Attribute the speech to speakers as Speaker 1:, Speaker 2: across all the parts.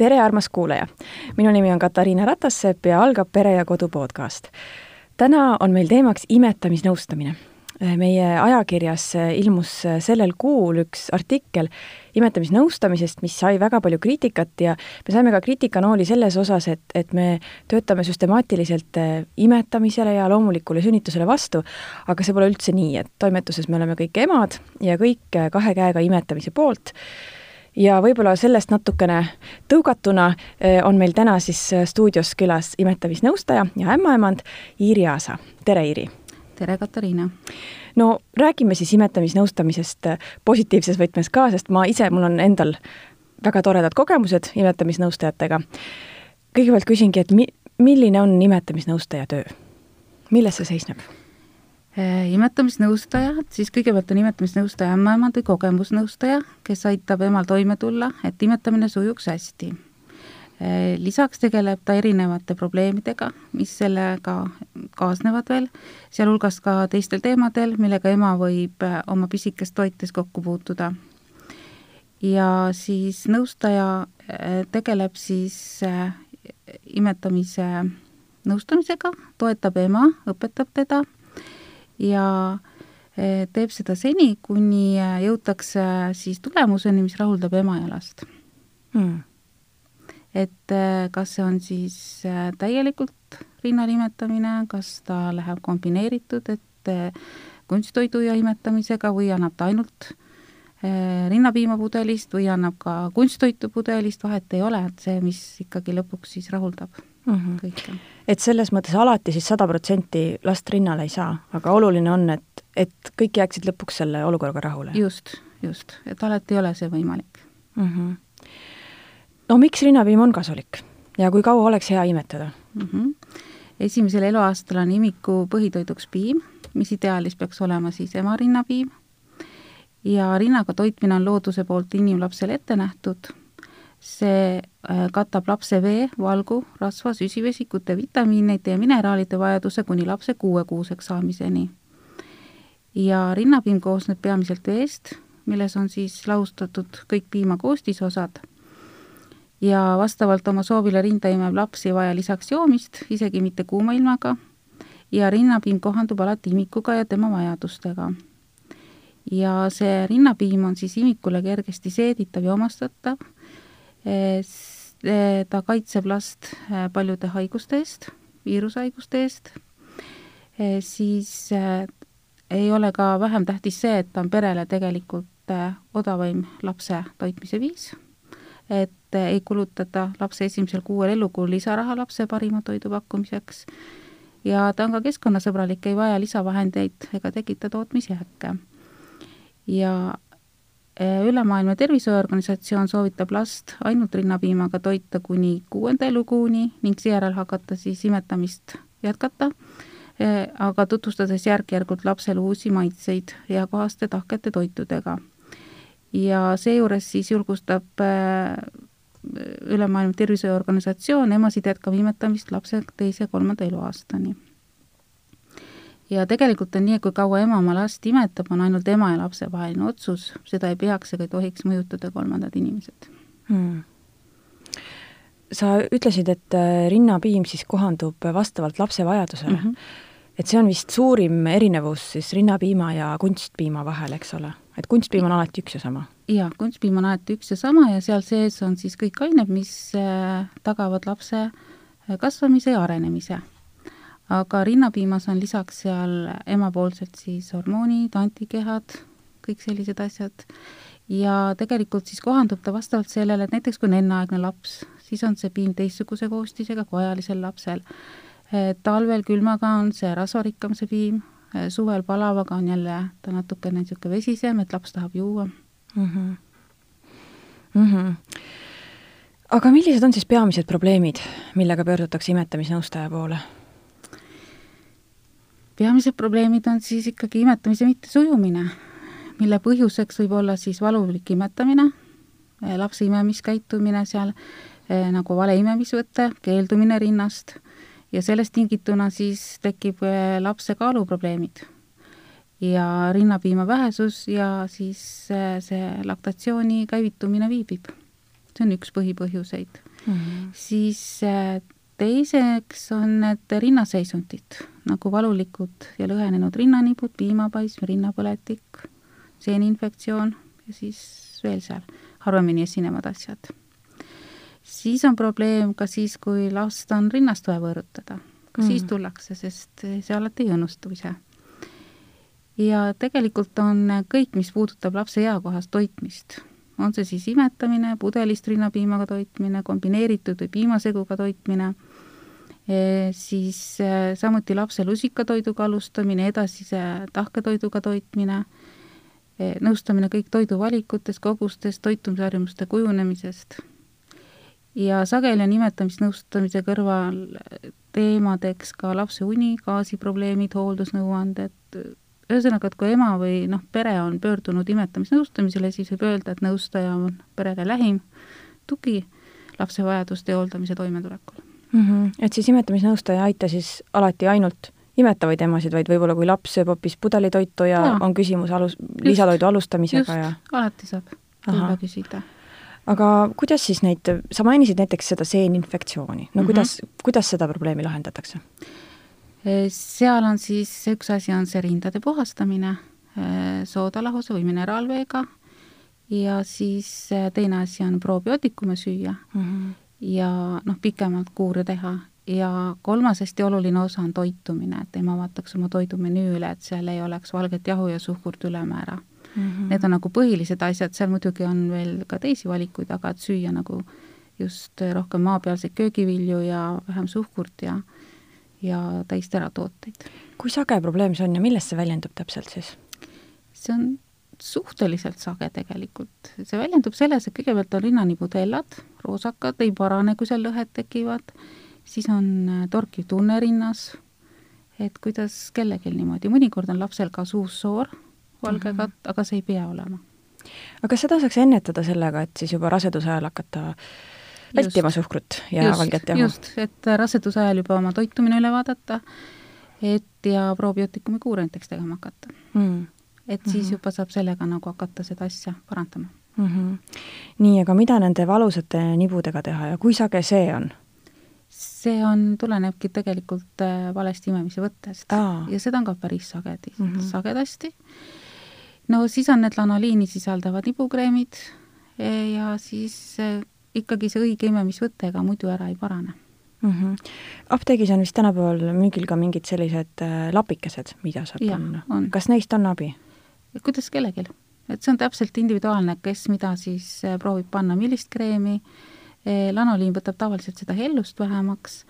Speaker 1: tere, armas kuulaja! minu nimi on Katariina Ratassepp ja algab Pere ja Kodu podcast. täna on meil teemaks imetamisnõustamine. meie ajakirjas ilmus sellel kuul üks artikkel imetamisnõustamisest, mis sai väga palju kriitikat ja me saime ka kriitikanooli selles osas, et, et me töötame süstemaatiliselt imetamisele ja loomulikule sünnitusele vastu, aga see pole üldse nii, et toimetuses me oleme kõik emad ja kõik kahe käega imetamise poolt ja võib-olla sellest natukene tõugatuna eh, on meil täna siis eh, stuudios külas imetamisnõustaja ja ämmaemand Iiri Aasa. tere, Iiri!
Speaker 2: tere, Katariina!
Speaker 1: no räägime siis imetamisnõustamisest eh, positiivses võtmes ka, sest ma ise, mul on endal väga toredad kogemused imetamisnõustajatega. kõigepealt küsingi, et mi-, milline on imetamisnõustaja töö? milles see seisneb?
Speaker 2: Äh, imetamisnõustaja, siis kõigepealt on imetamisnõustaja ämmaemand või kogemusnõustaja, kes aitab emal toime tulla, et imetamine sujuks hästi. Äh, lisaks tegeleb ta erinevate probleemidega, mis sellega kaasnevad veel, sealhulgas ka teistel teemadel, millega ema võib äh, oma pisikest toites kokku puutuda. ja siis nõustaja tegeleb siis imetamise nõustamisega, toetab ema, õpetab teda ja eh, teeb seda seni, kuni eh, jõutakse siis tulemuseni, mis rahuldab ema ja last. Hmm.. et eh, kas see on siis täielikult rinnal imetamine, kas ta läheb kombineeritud, et kunsttoidu ja imetamisega või annab ta ainult rinnapiimapudelist või annab ka kunsttoitu pudelist, vahet ei ole, et see, mis ikkagi lõpuks siis rahuldab mm -hmm. kõike
Speaker 1: et selles mõttes alati siis sada protsenti last rinnale ei saa, aga oluline on, et, et kõik jääksid lõpuks selle olukorraga rahule.
Speaker 2: just, just, et alati ei ole see võimalik mm.
Speaker 1: -hmm. no miks rinnapiim on kasulik ja kui kaua oleks hea imetada mm?
Speaker 2: -hmm. esimesel eluaastal on imiku põhitoiduks piim, mis ideaalis peaks olema siis ema rinnapiim ja rinnaga toitmine on looduse poolt inimlapsele ette nähtud see äh, katab lapse vee, valgu, rasva, süsivesikute, vitamiinide ja mineraalide vajaduse kuni lapse kuuekuuseks saamiseni. ja rinnapiim koosneb peamiselt veest, milles on siis lahustatud kõik piima koostisosad ja vastavalt oma soovile rinda imev laps ei vaja lisaks joomist, isegi mitte kuuma ilmaga, ja rinnapiim kohandub alati imikuga ja tema vajadustega. ja see rinnapiim on siis imikule kergesti seeditav ja omastatav ta kaitseb last äh, paljude haiguste eest, viirushaiguste eest, siis äh, ei ole ka vähem tähtis see, et ta on perele tegelikult odavaim lapse toitmise viis, et ei kulutata lapse esimesel kuuel elukuul lisaraha lapse parima toidu pakkumiseks ja ta on ka keskkonnasõbralik, ei vaja lisavahendeid ega tekita tootmisjääke. ja ülemaailmne Terviseorganisatsioon soovitab last ainult rinnapiimaga toita kuni kuuenda elukuuni ning seejärel hakata siis imetamist jätkata, äh, aga tutvustades järk-järgult lapsele uusi maitseid eakohaste tahkete toitudega. ja seejuures siis julgustab äh, Ülemaailmne Terviseorganisatsioon emasid jätkama imetamist lapse teise-kolmanda eluaastani ja tegelikult on nii, et kui kaua ema oma last imetab, on ainult ema ja lapse vaheline otsus, seda ei peaks ega ei tohiks mõjutada kolmandad inimesed hmm.
Speaker 1: sa ütlesid, et äh, rinnapiim siis kohandub vastavalt lapse vajadusele mm. -hmm. et see on vist suurim erinevus siis rinnapiima ja kunstpiima vahel, eks ole? et kunstpiim on alati üks ja sama?
Speaker 2: jaa, kunstpiim on alati üks ja sama ja seal sees on siis kõik ained, mis äh, tagavad lapse äh, kasvamise ja arenemise aga rinnapiimas on lisaks seal emapoolselt siis hormoonid, antikehad, kõik sellised asjad, ja tegelikult siis kohandub ta vastavalt sellele, et näiteks kui on enneaegne laps, siis on see piim teistsuguse koostisega kui ajalisel lapsel. talvel külmaga on see rasvarikkam, see piim, suvel palavaga on jälle ta natukene niisugune vesisem, et laps tahab juua mm. -hmm.
Speaker 1: Mm -hmm. aga millised on siis peamised probleemid, millega pöördutakse imetamisnõustaja poole?
Speaker 2: Peamised probleemid on siis ikkagi imetamise mittesujumine, mille põhjuseks võib olla siis valulik imetamine, eh, lapse imemiskäitumine seal, eh, nagu vale imemisvõte, keeldumine rinnast ja sellest tingituna siis tekib eh, lapse kaaluprobleemid ja rinnapiima vähesus ja siis see laktatsiooni käivitumine viibib. see on üks põhipõhjuseid mm. -hmm. siis teiseks on need rinnaseisundid, nagu valulikud ja lõhenenud rinnanibud, piimapaism, rinnapõletik, seeninfektsioon ja siis veel seal harvemini esinevad asjad. siis on probleem ka siis, kui last on rinnast vaja võõrutada. ka mm. siis tullakse, sest see alati ei õnnestu ise. ja tegelikult on kõik, mis puudutab lapse eakohast toitmist, on see siis imetamine, pudelist rinnapiimaga toitmine, kombineeritud või piimaseguga toitmine siis e, samuti lapse lusikatoiduga alustamine, edasise tahketoiduga toitmine, nõustamine kõik toiduvalikutes, kogustes, toitumisharjumuste kujunemisest. ja sageli on imetamisnõustamise kõrval teemadeks ka lapse uni, gaasiprobleemid, hooldusnõuanded, ühesõnaga, et kui ema või noh, pere on pöördunud imetamisnõustamisele, siis võib öelda, et nõustaja on perele lähim tugi lapse vajaduste hooldamise toimetulekul
Speaker 1: mm. -hmm. et siis imetamisnõustaja aita siis alati ainult imetavaid emasid, vaid võib-olla kui laps sööb hoopis pudelitoitu ja, ja on küsimus alus, lisatoidu alustamisega
Speaker 2: just, ja alati saab tulla küsida.
Speaker 1: aga kuidas siis neid, sa mainisid näiteks seda seeninfektsiooni, no mm -hmm. kuidas, kuidas seda probleemi lahendatakse?
Speaker 2: E, seal on siis, üks asi on see rindade puhastamine e, soodalahuse või mineraalveega ja siis e, teine asi on probiootikume süüa mm. -hmm ja noh, pikemalt kuure teha ja kolmas hästi oluline osa on toitumine, et ema vaataks oma toidumenüü üle, et seal ei oleks valget jahu ja suhkurt ülemäära mm. -hmm. Need on nagu põhilised asjad, seal muidugi on veel ka teisi valikuid, aga et süüa nagu just rohkem maapealseid köögivilju ja vähem suhkurt ja ja täisteratooteid.
Speaker 1: kui sage probleem see on ja milles see väljendub täpselt siis?
Speaker 2: see on suhteliselt sage tegelikult. see väljendub selles, et kõigepealt on rinnanibudellad, roosakad, ei parane, kui seal lõhed tekivad, siis on äh, torkiv tunne rinnas, et kuidas kellelgi niimoodi, mõnikord on lapsel ka suussoor, valge katt mm, -hmm. aga see ei pea olema.
Speaker 1: aga seda saaks ennetada sellega, et siis juba raseduse ajal hakata vältima suhkrut ja
Speaker 2: just,
Speaker 1: valget jahu?
Speaker 2: just, et raseduse ajal juba oma toitumine üle vaadata, et ja probiootikumi kuure näiteks tegema hakata mm et siis mm -hmm. juba saab sellega nagu hakata seda asja parandama
Speaker 1: mm. -hmm. nii, aga mida nende valusate nibudega teha ja kui sage see on?
Speaker 2: see on, tulenebki tegelikult äh, valesti imemise võttest Aa. ja seda on ka päris sagedi mm, -hmm. sagedasti. no siis on need lanoliini sisaldavad nibukreemid e, ja siis äh, ikkagi see õige imemisvõte ega muidu ära ei parane
Speaker 1: mm. -hmm. apteegis on vist tänapäeval müügil ka mingid sellised äh, lapikesed, mida saab
Speaker 2: ja,
Speaker 1: panna. kas neist on abi?
Speaker 2: Kuidas kellelgi. et see on täpselt individuaalne, kes mida siis äh, proovib panna, millist kreemi, äh, lanoliin võtab tavaliselt seda hellust vähemaks,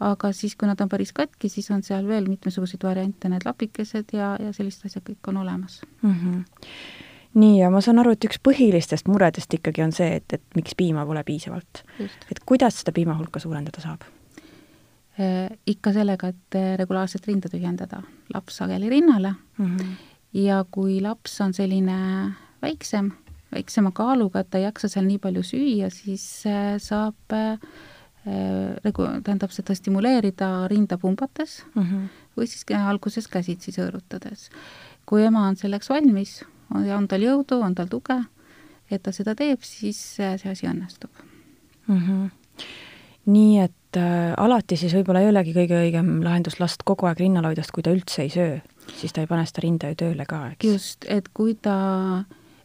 Speaker 2: aga siis, kui nad on päris katki, siis on seal veel mitmesuguseid variante, need lapikesed ja, ja sellised asjad kõik on olemas mm.
Speaker 1: -hmm. nii, ja ma saan aru, et üks põhilistest muredest ikkagi on see, et, et miks piima pole piisavalt. et kuidas seda piima hulka suurendada saab?
Speaker 2: Äh, ikka sellega, et regulaarselt rinda tühjendada, laps sageli rinnale mm, -hmm ja kui laps on selline väiksem, väiksema kaaluga, et ta ei jaksa seal nii palju süüa, siis äh, saab äh, regu-, tähendab seda stimuleerida rinda pumbates mm -hmm. või siis alguses käsitsi sõõrutades. kui ema on selleks valmis on tal jõudu, on tal tuge, et ta seda teeb, siis äh, see asi õnnestub
Speaker 1: mm. -hmm. nii et äh, alati siis võib-olla ei olegi kõige õigem lahendus last kogu aeg rinnal hoida, kui ta üldse ei söö? Siis ta ei pane seda rinda ju tööle ka, eks?
Speaker 2: just, et kui ta,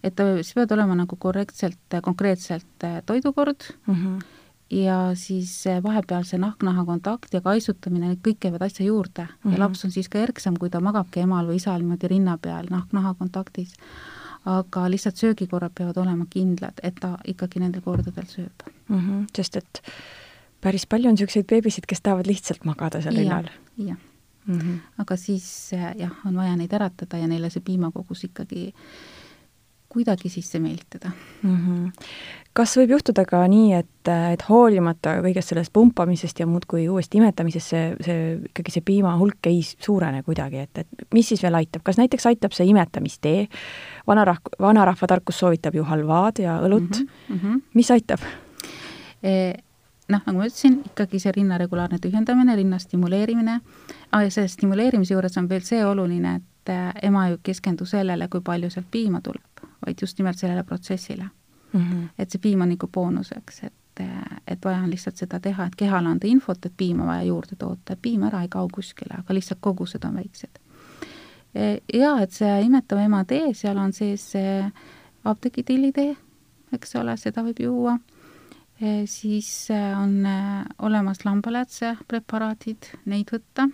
Speaker 2: et ta, siis peavad olema nagu korrektselt, konkreetselt äh, toidukord mm, -hmm. ja siis vahepeal see nahk-naha kontakt ja kaisutamine, need kõik käivad asja juurde mm -hmm. ja mhm. laps on siis ka erksam, kui ta magabki emal või isal niimoodi rinna peal nahk-naha kontaktis. aga lihtsalt söögikorrad peavad olema kindlad, et ta ikkagi nendel kordadel sööb
Speaker 1: mm. -hmm. sest et päris palju on niisuguseid beebisid, kes tahavad lihtsalt magada seal rinnal.
Speaker 2: jah mm. -hmm. aga siis äh, jah, on vaja neid äratada ja neile see piimakogus ikkagi kuidagi sisse meelitada mm.
Speaker 1: -hmm. kas võib juhtuda ka nii, et, et hoolimata kõigest sellest pumpamisest ja muudkui uuesti imetamisest, see, see ikkagi see piima hulk ei suurene kuidagi, et, et mis siis veel aitab, kas näiteks aitab see imetamistee, vanarahv-, vanarahva tarkus soovitab ju halvaad ja õlut mm, -hmm. mis aitab
Speaker 2: e? Noh, nagu ma ütlesin, ikkagi see rinna regulaarne tühjendamine, rinna stimuleerimine, aga selle stimuleerimise juures on veel see oluline, et äh, ema ei keskendu sellele, kui palju sealt piima tuleb, vaid just nimelt sellele protsessile mm. -hmm. et see piim on nagu boonuseks, et et vaja on lihtsalt seda teha, et kehale anda infot, et piima vaja juurde toota, piim ära ei kao kuskile, aga lihtsalt kogused on väiksed. jaa, et see imetava ema tee, seal on see apteegitillitee, eks ole, seda võib juua, siis on olemas lambaläätse preparaadid, neid võtta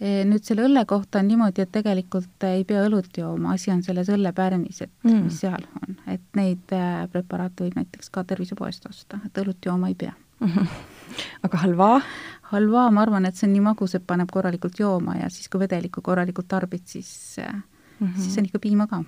Speaker 2: nüüd selle õlle kohta on niimoodi, et tegelikult ei pea õlut jooma, asi on selles õllepärmis, et mm. mis seal on, et neid preparaate võib näiteks ka tervisepoest osta, et õlut jooma ei pea mm.
Speaker 1: -hmm. aga halva?
Speaker 2: halva, ma arvan, et see on nii magus, et paneb korralikult jooma ja siis, kui vedelikku korralikult tarbid, siis mm, -hmm. siis on ikka piima ka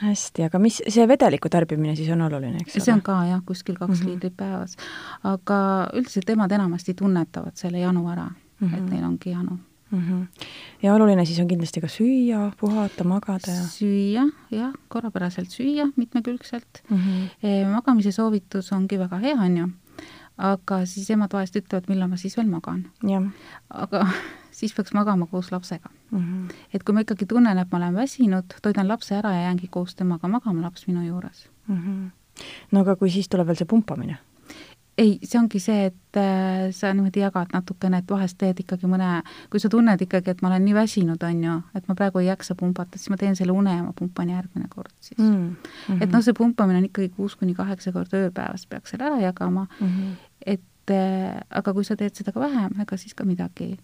Speaker 1: hästi, aga mis, see vedeliku tarbimine siis on oluline, eks
Speaker 2: ole? see on ka jah, kuskil kaks mm -hmm. liitrit päevas. aga üldiselt emad enamasti tunnetavad selle janu ära mm, -hmm. et mhm. neil ongi janu
Speaker 1: mm. -hmm. ja oluline siis on kindlasti ka süüa, puhata, magada ja
Speaker 2: süüa, jah, korrapäraselt süüa mitmekülgselt mm. -hmm. magamise soovitus ongi väga hea, on ju, aga siis emad vahest ütlevad, millal ma siis veel magan. aga siis peaks magama koos lapsega mm. -hmm. et kui ma ikkagi tunnen, et ma olen väsinud, toidan lapse ära ja jäängi koos temaga magama, laps minu juures mm.
Speaker 1: -hmm. no aga kui siis tuleb veel see pumpamine
Speaker 2: ei, see ongi see, et äh, sa niimoodi jagad natukene, et vahest teed ikkagi mõne, kui sa tunned ikkagi, et ma olen nii väsinud, on ju, et ma praegu ei jaksa pumbata, siis ma teen selle une ja ma pumpan järgmine kord siis mm. -hmm. et noh, see pumpamine on ikkagi kuus kuni kaheksa korda ööpäevas, peaks selle ära jagama mm, -hmm. et äh, aga kui sa teed seda ka vähem, ega siis ka midagi,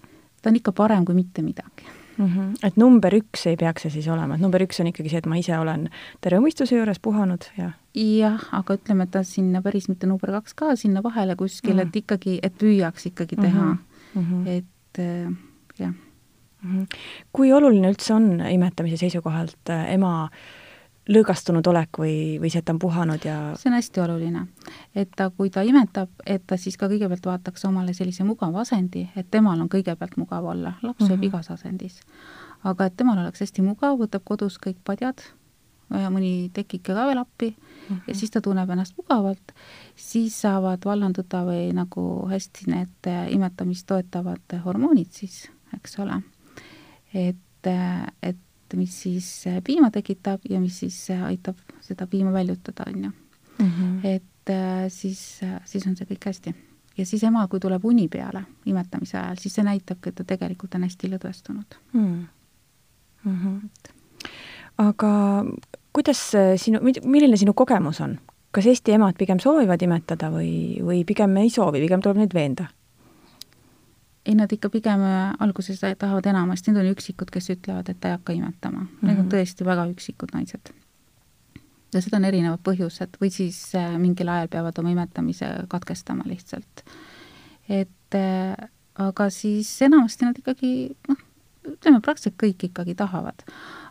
Speaker 2: ta on ikka parem kui mitte midagi
Speaker 1: mm. -hmm. et number üks ei peaks see siis olema, et number üks on ikkagi see, et ma ise olen terve mõistuse juures puhanud ja
Speaker 2: jah, aga ütleme, et ta sinna päris mitte number kaks ka, sinna vahele kuskil mm, -hmm. et ikkagi, et püüaks ikkagi teha mm, -hmm. et äh, jah mm.
Speaker 1: -hmm. kui oluline üldse on imetamise seisukohalt äh, ema lõõgastunud olek või, või see, et ta on puhanud ja
Speaker 2: see on hästi oluline. et ta, kui ta imetab, et ta siis ka kõigepealt vaataks omale sellise mugava asendi, et temal on kõigepealt mugav olla, laps sööb mm -hmm. igas asendis. aga et temal oleks hästi mugav, võtab kodus kõik padjad, mõni tekike ka veel appi mm -hmm. ja mhm. siis ta tunneb ennast mugavalt, siis saavad vallanduda või nagu hästi need äh, imetamist toetavad hormoonid siis, eks ole. et, äh, et mis siis äh, piima tekitab ja mis siis aitab seda piima väljutada, on ju. Mhm. et siis, siis on see kõik hästi. ja siis ema, kui tuleb uni peale imetamise ajal, siis see näitabki, et ta tegelikult on hästi lõdvestunud mm.
Speaker 1: -hmm. aga kuidas sinu, milline sinu kogemus on? kas Eesti emad pigem soovivad imetada või, või pigem ei soovi, pigem tuleb neid veenda?
Speaker 2: Ei, nad ikka pigem äh, alguses tahavad enamasti, need on üksikud, kes ütlevad, et ta ei hakka imetama mm. -hmm. Need on mhm. tõesti väga üksikud naised. ja seda on erinevad põhjused või siis äh, mingil ajal peavad oma imetamise katkestama lihtsalt. et äh, aga siis enamasti nad ikkagi noh, ütleme praktiliselt kõik ikkagi tahavad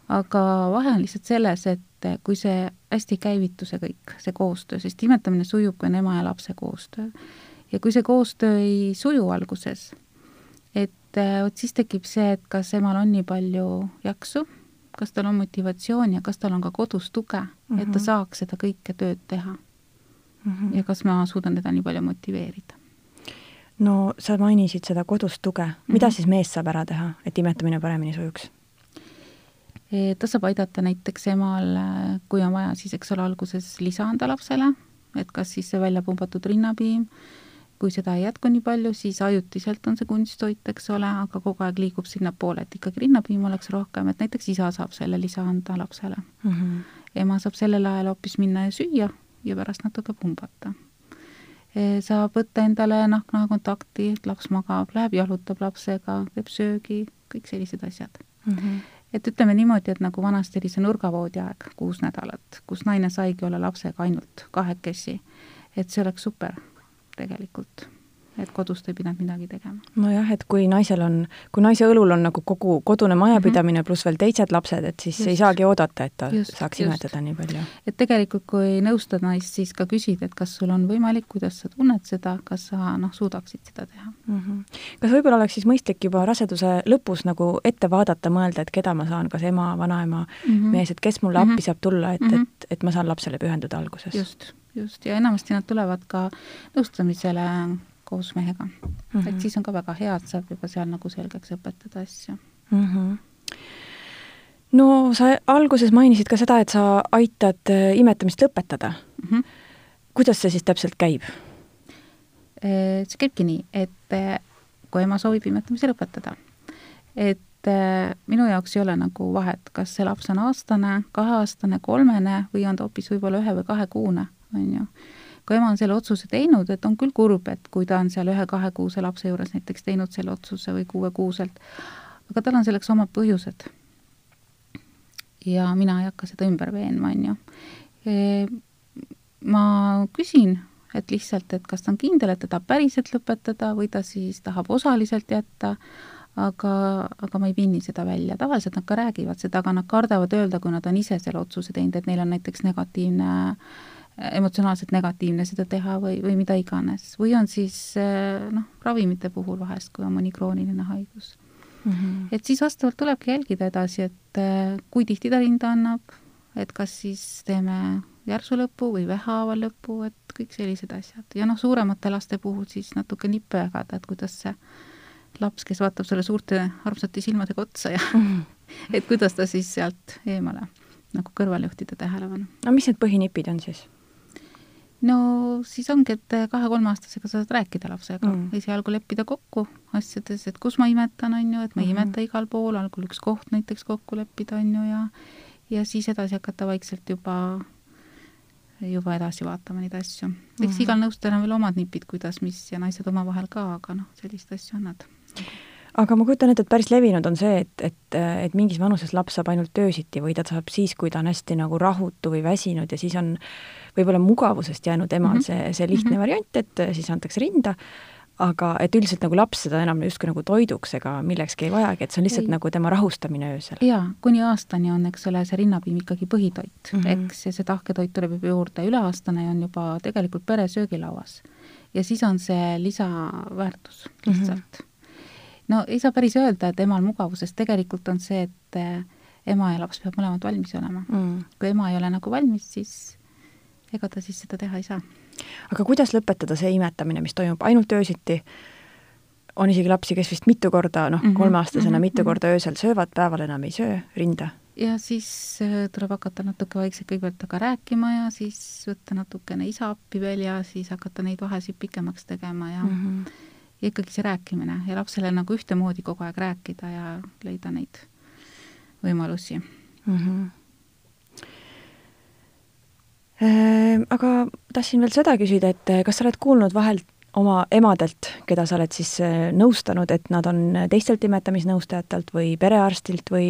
Speaker 2: aga vahe on lihtsalt selles, et kui see hästi ei käivitu, see kõik, see koostöö, sest imetamine sujub, kui on ema ja lapse koostöö. ja kui see koostöö ei suju alguses, et vot siis tekib see, et kas emal on nii palju jaksu, kas tal on motivatsiooni ja kas tal on ka kodus tuge mm, -hmm. et ta mhm. saaks seda kõike tööd teha mm. -hmm. ja kas ma suudan teda nii palju motiveerida
Speaker 1: no sa mainisid seda kodust tuge, mida mm -hmm. siis mees saab ära teha, et imetamine paremini sujuks?
Speaker 2: ta saab aidata näiteks emal, kui on vaja, siis eks ole, alguses lisa anda lapsele, et kas siis see välja pumbatud rinnapiim, kui seda ei jätku nii palju, siis ajutiselt on see kunsttoit, eks ole, aga kogu aeg liigub sinnapoole, et ikkagi rinnapiim oleks rohkem, et näiteks isa saab selle lisa anda lapsele mm. -hmm. ema saab sellel ajal hoopis minna ja süüa ja pärast natuke pumbata. E, saab võtta endale nahk-naha kontakti, et laps magab, läheb jalutab lapsega, teeb söögi, kõik sellised asjad mm. -hmm et ütleme niimoodi, et nagu vanasti oli see nurgavoodi aeg, kuus nädalat, kus naine saigi olla lapsega ainult kahekesi, et see oleks super tegelikult et kodus ta ei pidanud midagi tegema.
Speaker 1: nojah, et kui naisel on, kui naise õlul on nagu kogu kodune majapidamine mm -hmm. pluss veel teised lapsed, et siis just. ei saagi oodata, et ta just, saaks just. imetada nii palju.
Speaker 2: et tegelikult, kui nõustad naist, siis ka küsid, et kas sul on võimalik, kuidas sa tunned seda, kas sa noh, suudaksid seda teha mm.
Speaker 1: -hmm. kas võib-olla oleks siis mõistlik juba raseduse lõpus nagu ette vaadata, mõelda, et keda ma saan, kas ema, vanaema mm, -hmm. mees, et kes mulle mm -hmm. appi saab tulla, et mm, -hmm. et, et ma saan lapsele pühenduda alguses?
Speaker 2: just, just, ja enamasti nad tulevad ka nõustamisele koos mehega mm. -hmm. et mhm. siis on ka väga hea, et saab juba seal nagu selgeks õpetada asju mm. -hmm
Speaker 1: no sa alguses mainisid ka seda, et sa aitad äh, imetamist lõpetada mm. -hmm. kuidas see siis täpselt käib?
Speaker 2: see käibki nii, et kui ema soovib imetamise lõpetada, et minu jaoks ei ole nagu vahet, kas see laps on aastane, kaheaastane, kolmene või on ta hoopis võib-olla ühe või kahekuune, on ju kui ema on selle otsuse teinud, et on küll kurb, et kui ta on seal ühe-kahekuuse lapse juures näiteks teinud selle otsuse või kuuekuuselt, aga tal on selleks omad põhjused. ja mina ei hakka seda ümber veenma, on ju. E, ma küsin, et lihtsalt, et kas ta on kindel, et ta tahab päriselt lõpetada või ta siis tahab osaliselt jätta, aga, aga ma ei pinni seda välja, tavaliselt nad ka räägivad seda, aga nad kardavad öelda, kui nad on ise selle otsuse teinud, et neil on näiteks negatiivne äh, emotsionaalselt negatiivne seda teha või, või mida iganes. või on siis eh, noh, ravimite puhul vahest, kui on mõni krooniline haigus mm. -hmm. et siis vastavalt tulebki jälgida edasi, et eh, kui tihti ta rinda annab, et kas siis teeme järsu lõpu või vähehaaval lõpu, et kõik sellised asjad. ja noh, suuremate laste puhul siis natuke nippe jagada, et kuidas see laps, kes vaatab sulle suurte armsate silmadega otsa ja mm -hmm. et kuidas ta siis sealt eemale nagu kõrvale juhtida tähelepanu.
Speaker 1: no mis need põhinipid on siis?
Speaker 2: No siis ongi, et kahe-kolmeaastasega saad rääkida lapsega mm., esialgu leppida kokku asjades, et kus ma imetan, on ju, et ma ei mm -hmm. imeta igal pool, algul üks koht näiteks kokku leppida, on ju, ja ja siis edasi hakata vaikselt juba, juba edasi vaatama neid asju. eks mm -hmm. igal nõustajal on veel omad nipid, kuidas, mis ja naised omavahel ka, aga noh, selliseid asju on nad
Speaker 1: aga ma kujutan ette, et päris levinud on see, et, et, et mingis vanuses laps saab ainult öösiti või ta saab siis, kui ta on hästi nagu rahutu või väsinud ja siis on võib-olla mugavusest jäänud emal mm -hmm. see, see lihtne mm -hmm. variant, et siis antakse rinda, aga et üldiselt nagu laps seda enam justkui nagu toiduks ega millekski ei vajagi, et see on lihtsalt ei. nagu tema rahustamine öösel.
Speaker 2: jaa, kuni aastani on, eks ole, see rinnapiim ikkagi põhitoit mm, -hmm. eks, ja see tahketoit tuleb juba juurde, üleaastane on juba tegelikult pere söögilauas. ja siis on see lisaväärtus lihtsalt mm. -hmm. No ei saa päris öelda, et emal mugavusest, tegelikult on see, et äh, ema ja laps peab mõlemad valmis olema mm.. kui ema ei ole nagu valmis, siis ega ta siis seda teha ei saa.
Speaker 1: aga kuidas lõpetada see imetamine, mis toimub ainult öösiti, on isegi lapsi, kes vist mitu korda, noh mm -hmm., kolmeaastasena mm -hmm. mitu mhm. korda öösel söövad, päeval enam ei söö, rinda?
Speaker 2: ja siis äh, tuleb hakata natuke vaikselt kõigepealt temaga rääkima ja siis võtta natukene isa appi veel ja siis hakata neid vahesid pikemaks tegema ja mm -hmm. Ja ikkagi see rääkimine ja lapsele nagu ühtemoodi kogu aeg rääkida ja leida neid võimalusi mm. -hmm
Speaker 1: Ehm, aga tahtsin veel seda küsida, et eh, kas sa oled kuulnud vahel oma emadelt, keda sa oled siis eh, nõustanud, et nad on teistelt imetamisnõustajatelt või perearstilt või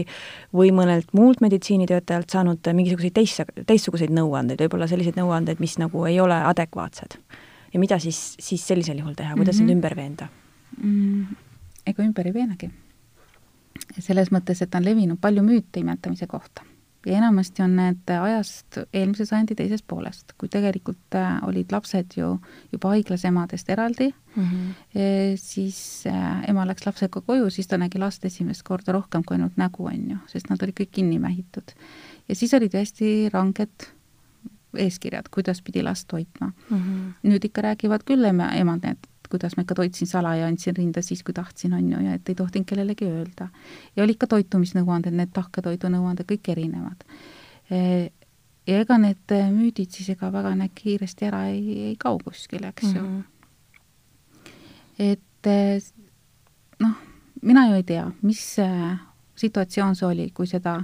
Speaker 1: või mõnelt muult meditsiinitöötajalt saanud mingisuguseid teist, teistsuguseid nõuandeid, võib-olla selliseid nõuandeid, mis nagu ei ole adekvaatsed? Ja mida siis, siis sellisel juhul teha, kuidas mm -hmm. neid ümber veenda
Speaker 2: mm,? ega ümber ei veenagi. selles mõttes, et on levinud palju müüte imetamise kohta ja enamasti on need ajast eelmise sajandi teisest poolest, kui tegelikult äh, olid lapsed ju juba haiglas emadest eraldi mm, -hmm. siis äh, ema läks lapsega koju, siis ta nägi last esimest korda rohkem kui ainult nägu, on ju, sest nad olid kõik kinni mähitud. ja siis olid hästi ranged eeskirjad, kuidas pidi last hoidma mm. -hmm. nüüd ikka räägivad küll ema, emad, et kuidas ma ikka toitsin salaja, andsin rinda siis, kui tahtsin, on ju, ja et ei tohtinud kellelegi öelda. ja olid ka toitumisnõuanded, need tahketoidu nõuanded, kõik erinevad. E, ja ega need müüdid siis ega väga need kiiresti ära ei, ei kao kuskile, eks ju mm. -hmm. et e, noh, mina ju ei tea, mis situatsioon see oli, kui seda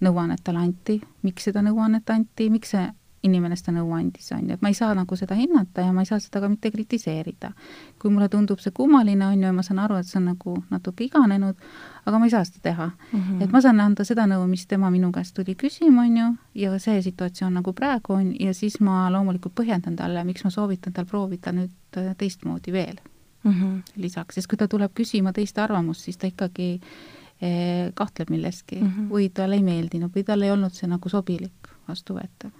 Speaker 2: nõuannet talle anti, miks seda nõuannet anti, miks see inimene seda nõu andis, on ju, et ma ei saa nagu seda hinnata ja ma ei saa seda ka mitte kritiseerida. kui mulle tundub see kummaline, on ju, ja ma saan aru, et see on nagu natuke iganenud, aga ma ei saa seda teha mm. -hmm. et ma saan anda seda nõu, mis tema minu käest tuli küsima, on ju, ja see situatsioon nagu praegu on ja siis ma loomulikult põhjendan talle, miks ma soovitan tal proovida nüüd äh, teistmoodi veel mm -hmm. lisaks, sest kui ta tuleb küsima teiste arvamust, siis ta ikkagi eh, kahtleb milleski mm -hmm. või talle ei meeldinud või tal ei olnud see nagu sobilik, vastuvõetav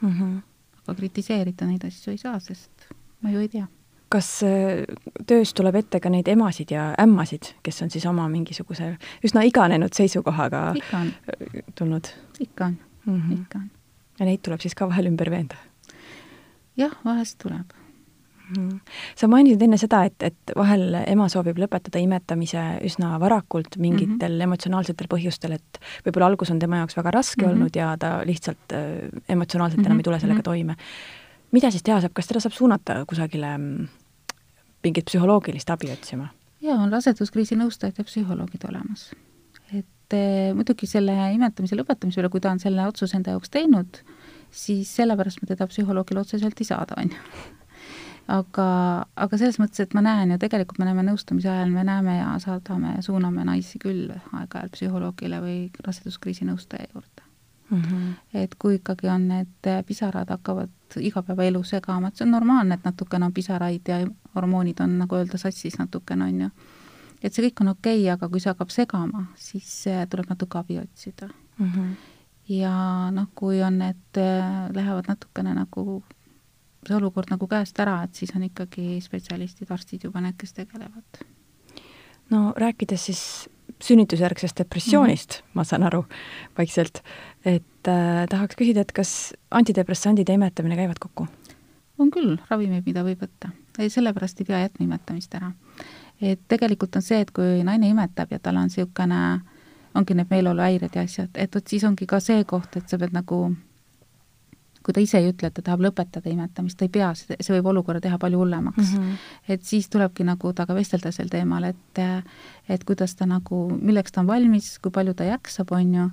Speaker 2: mm. -hmm. aga kritiseerida neid asju ei saa, sest ma ju ei tea.
Speaker 1: kas äh, töös tuleb ette ka neid emasid ja ämmasid, kes on siis oma mingisuguse üsna iganenud seisukohaga tulnud?
Speaker 2: ikka on mm, -hmm. ikka on.
Speaker 1: ja neid tuleb siis ka vahel ümber veenda?
Speaker 2: jah, vahest tuleb.
Speaker 1: Sa mainisid enne seda, et, et vahel ema soovib lõpetada imetamise üsna varakult mingitel mm -hmm. emotsionaalsetel põhjustel, et võib-olla algus on tema jaoks väga raske mm -hmm. olnud ja ta lihtsalt äh, emotsionaalselt mm -hmm. enam ei tule sellega mhm. toime. mida siis teha saab, kas teda saab suunata kusagile mm, mingit psühholoogilist abi otsima?
Speaker 2: jaa, on raseduskriisi nõustajad ja psühholoogid olemas. et eh, muidugi selle imetamise lõpetamise üle, kui ta on selle otsuse enda jaoks teinud, siis sellepärast me teda psühholoogile otseselt ei saada, on ju. Aga, aga selles mõttes, et ma näen ju, tegelikult me näeme nõustamise ajal, me näeme ja saadame, suuname naisi küll aeg-ajalt psühholoogile või raseduskriisi nõustaja juurde mm. -hmm. et kui ikkagi on need pisarad hakkavad igapäevaelu segama, et see on normaalne, et natukene on pisaraid ja hormoonid on, nagu öelda, sassis natukene, on ju. et see kõik on okei okay,, aga kui see hakkab segama, siis tuleb natuke abi otsida mm. -hmm. ja noh, kui on need, lähevad natukene nagu see olukord nagu käest ära, et siis on ikkagi spetsialistid, arstid juba need, kes tegelevad.
Speaker 1: no rääkides siis sünnitusjärgsest depressioonist mm, -hmm. ma saan aru vaikselt, et äh, tahaks küsida, et kas antidepressandid ja imetamine käivad kokku?
Speaker 2: on küll ravimeid, mida võib võtta. ei, sellepärast ei pea jätma imetamist ära. et tegelikult on see, et kui naine imetab ja tal on niisugune, ongi need meeleoluhäired ja asjad, et vot siis ongi ka see koht, et sa pead nagu kui ta ise ei ütle, et ta tahab lõpetada imetamist, ta ei pea, see võib olukorra teha palju hullemaks mm. -hmm. et siis tulebki nagu temaga vestelda sel teemal, et et kuidas ta nagu, milleks ta on valmis, kui palju ta jaksab, on ju,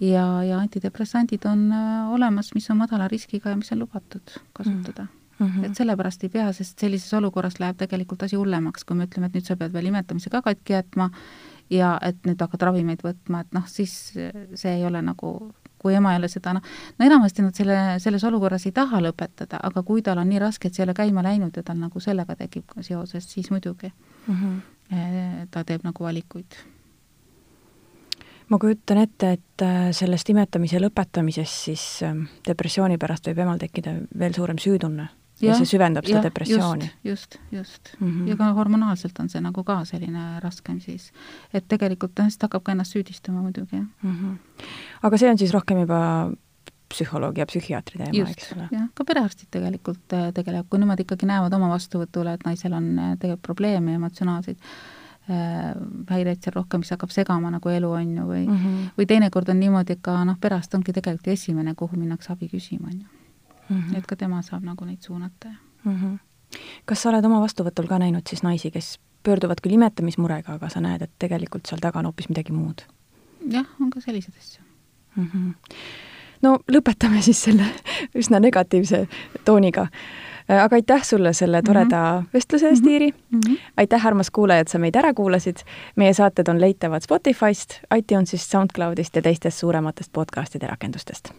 Speaker 2: ja, ja antidepressandid on äh, olemas, mis on madala riskiga ja mis on lubatud kasutada mm. -hmm. et sellepärast ei pea, sest sellises olukorras läheb tegelikult asi hullemaks, kui me ütleme, et nüüd sa pead veel imetamise ka katki jätma ja et nüüd hakkad ravimeid võtma, et noh, siis see ei ole nagu kui ema ei ole seda noh, no enamasti nad selle, selles olukorras ei taha lõpetada, aga kui tal on nii raske, et see ei ole käima läinud ja tal nagu sellega tekib seoses, siis muidugi mm -hmm. ta teeb nagu valikuid.
Speaker 1: ma kujutan ette, et äh, sellest imetamise lõpetamisest siis ähm, depressiooni pärast võib emal tekkida veel suurem süütunne ja, ja see süvendab seda depressiooni.
Speaker 2: just, just mm. -hmm. ja ka hormonaalselt on see nagu ka selline raskem siis. et tegelikult ta lihtsalt hakkab ka ennast süüdistama muidugi, jah mm. -hmm.
Speaker 1: aga see on siis rohkem juba psühholoogi ja psühhiaatri teema, eks ole?
Speaker 2: jah, ka perearstid tegelikult äh, tegelevad, kui nemad ikkagi näevad oma vastuvõtule, et naisel on äh, tegelikult probleeme emotsionaalseid äh, häireid seal rohkem, mis hakkab segama nagu elu, on ju, või mm -hmm. või teinekord on niimoodi, et ka noh, perearst ongi tegelikult esimene, kuhu minnakse abi küsima, on ju mm. -hmm. et ka tema saab nagu neid suunata mm.
Speaker 1: -hmm. kas sa oled oma vastuvõtul ka näinud siis naisi, kes pöörduvad küll imetamismurega, aga sa näed, et tegelikult seal taga on hoopis midagi muud?
Speaker 2: jah, on ka selliseid asju mm.
Speaker 1: -hmm. no lõpetame siis selle üsna negatiivse tooniga aga aitäh sulle selle toreda mm -hmm. vestluse eest, Iiri mm. -hmm. aitäh, armas kuulaja, et sa meid ära kuulasid. meie saated on leitavad Spotify'st, iTunes'ist, SoundCloud'ist ja teistest suurematest podcast'ide rakendustest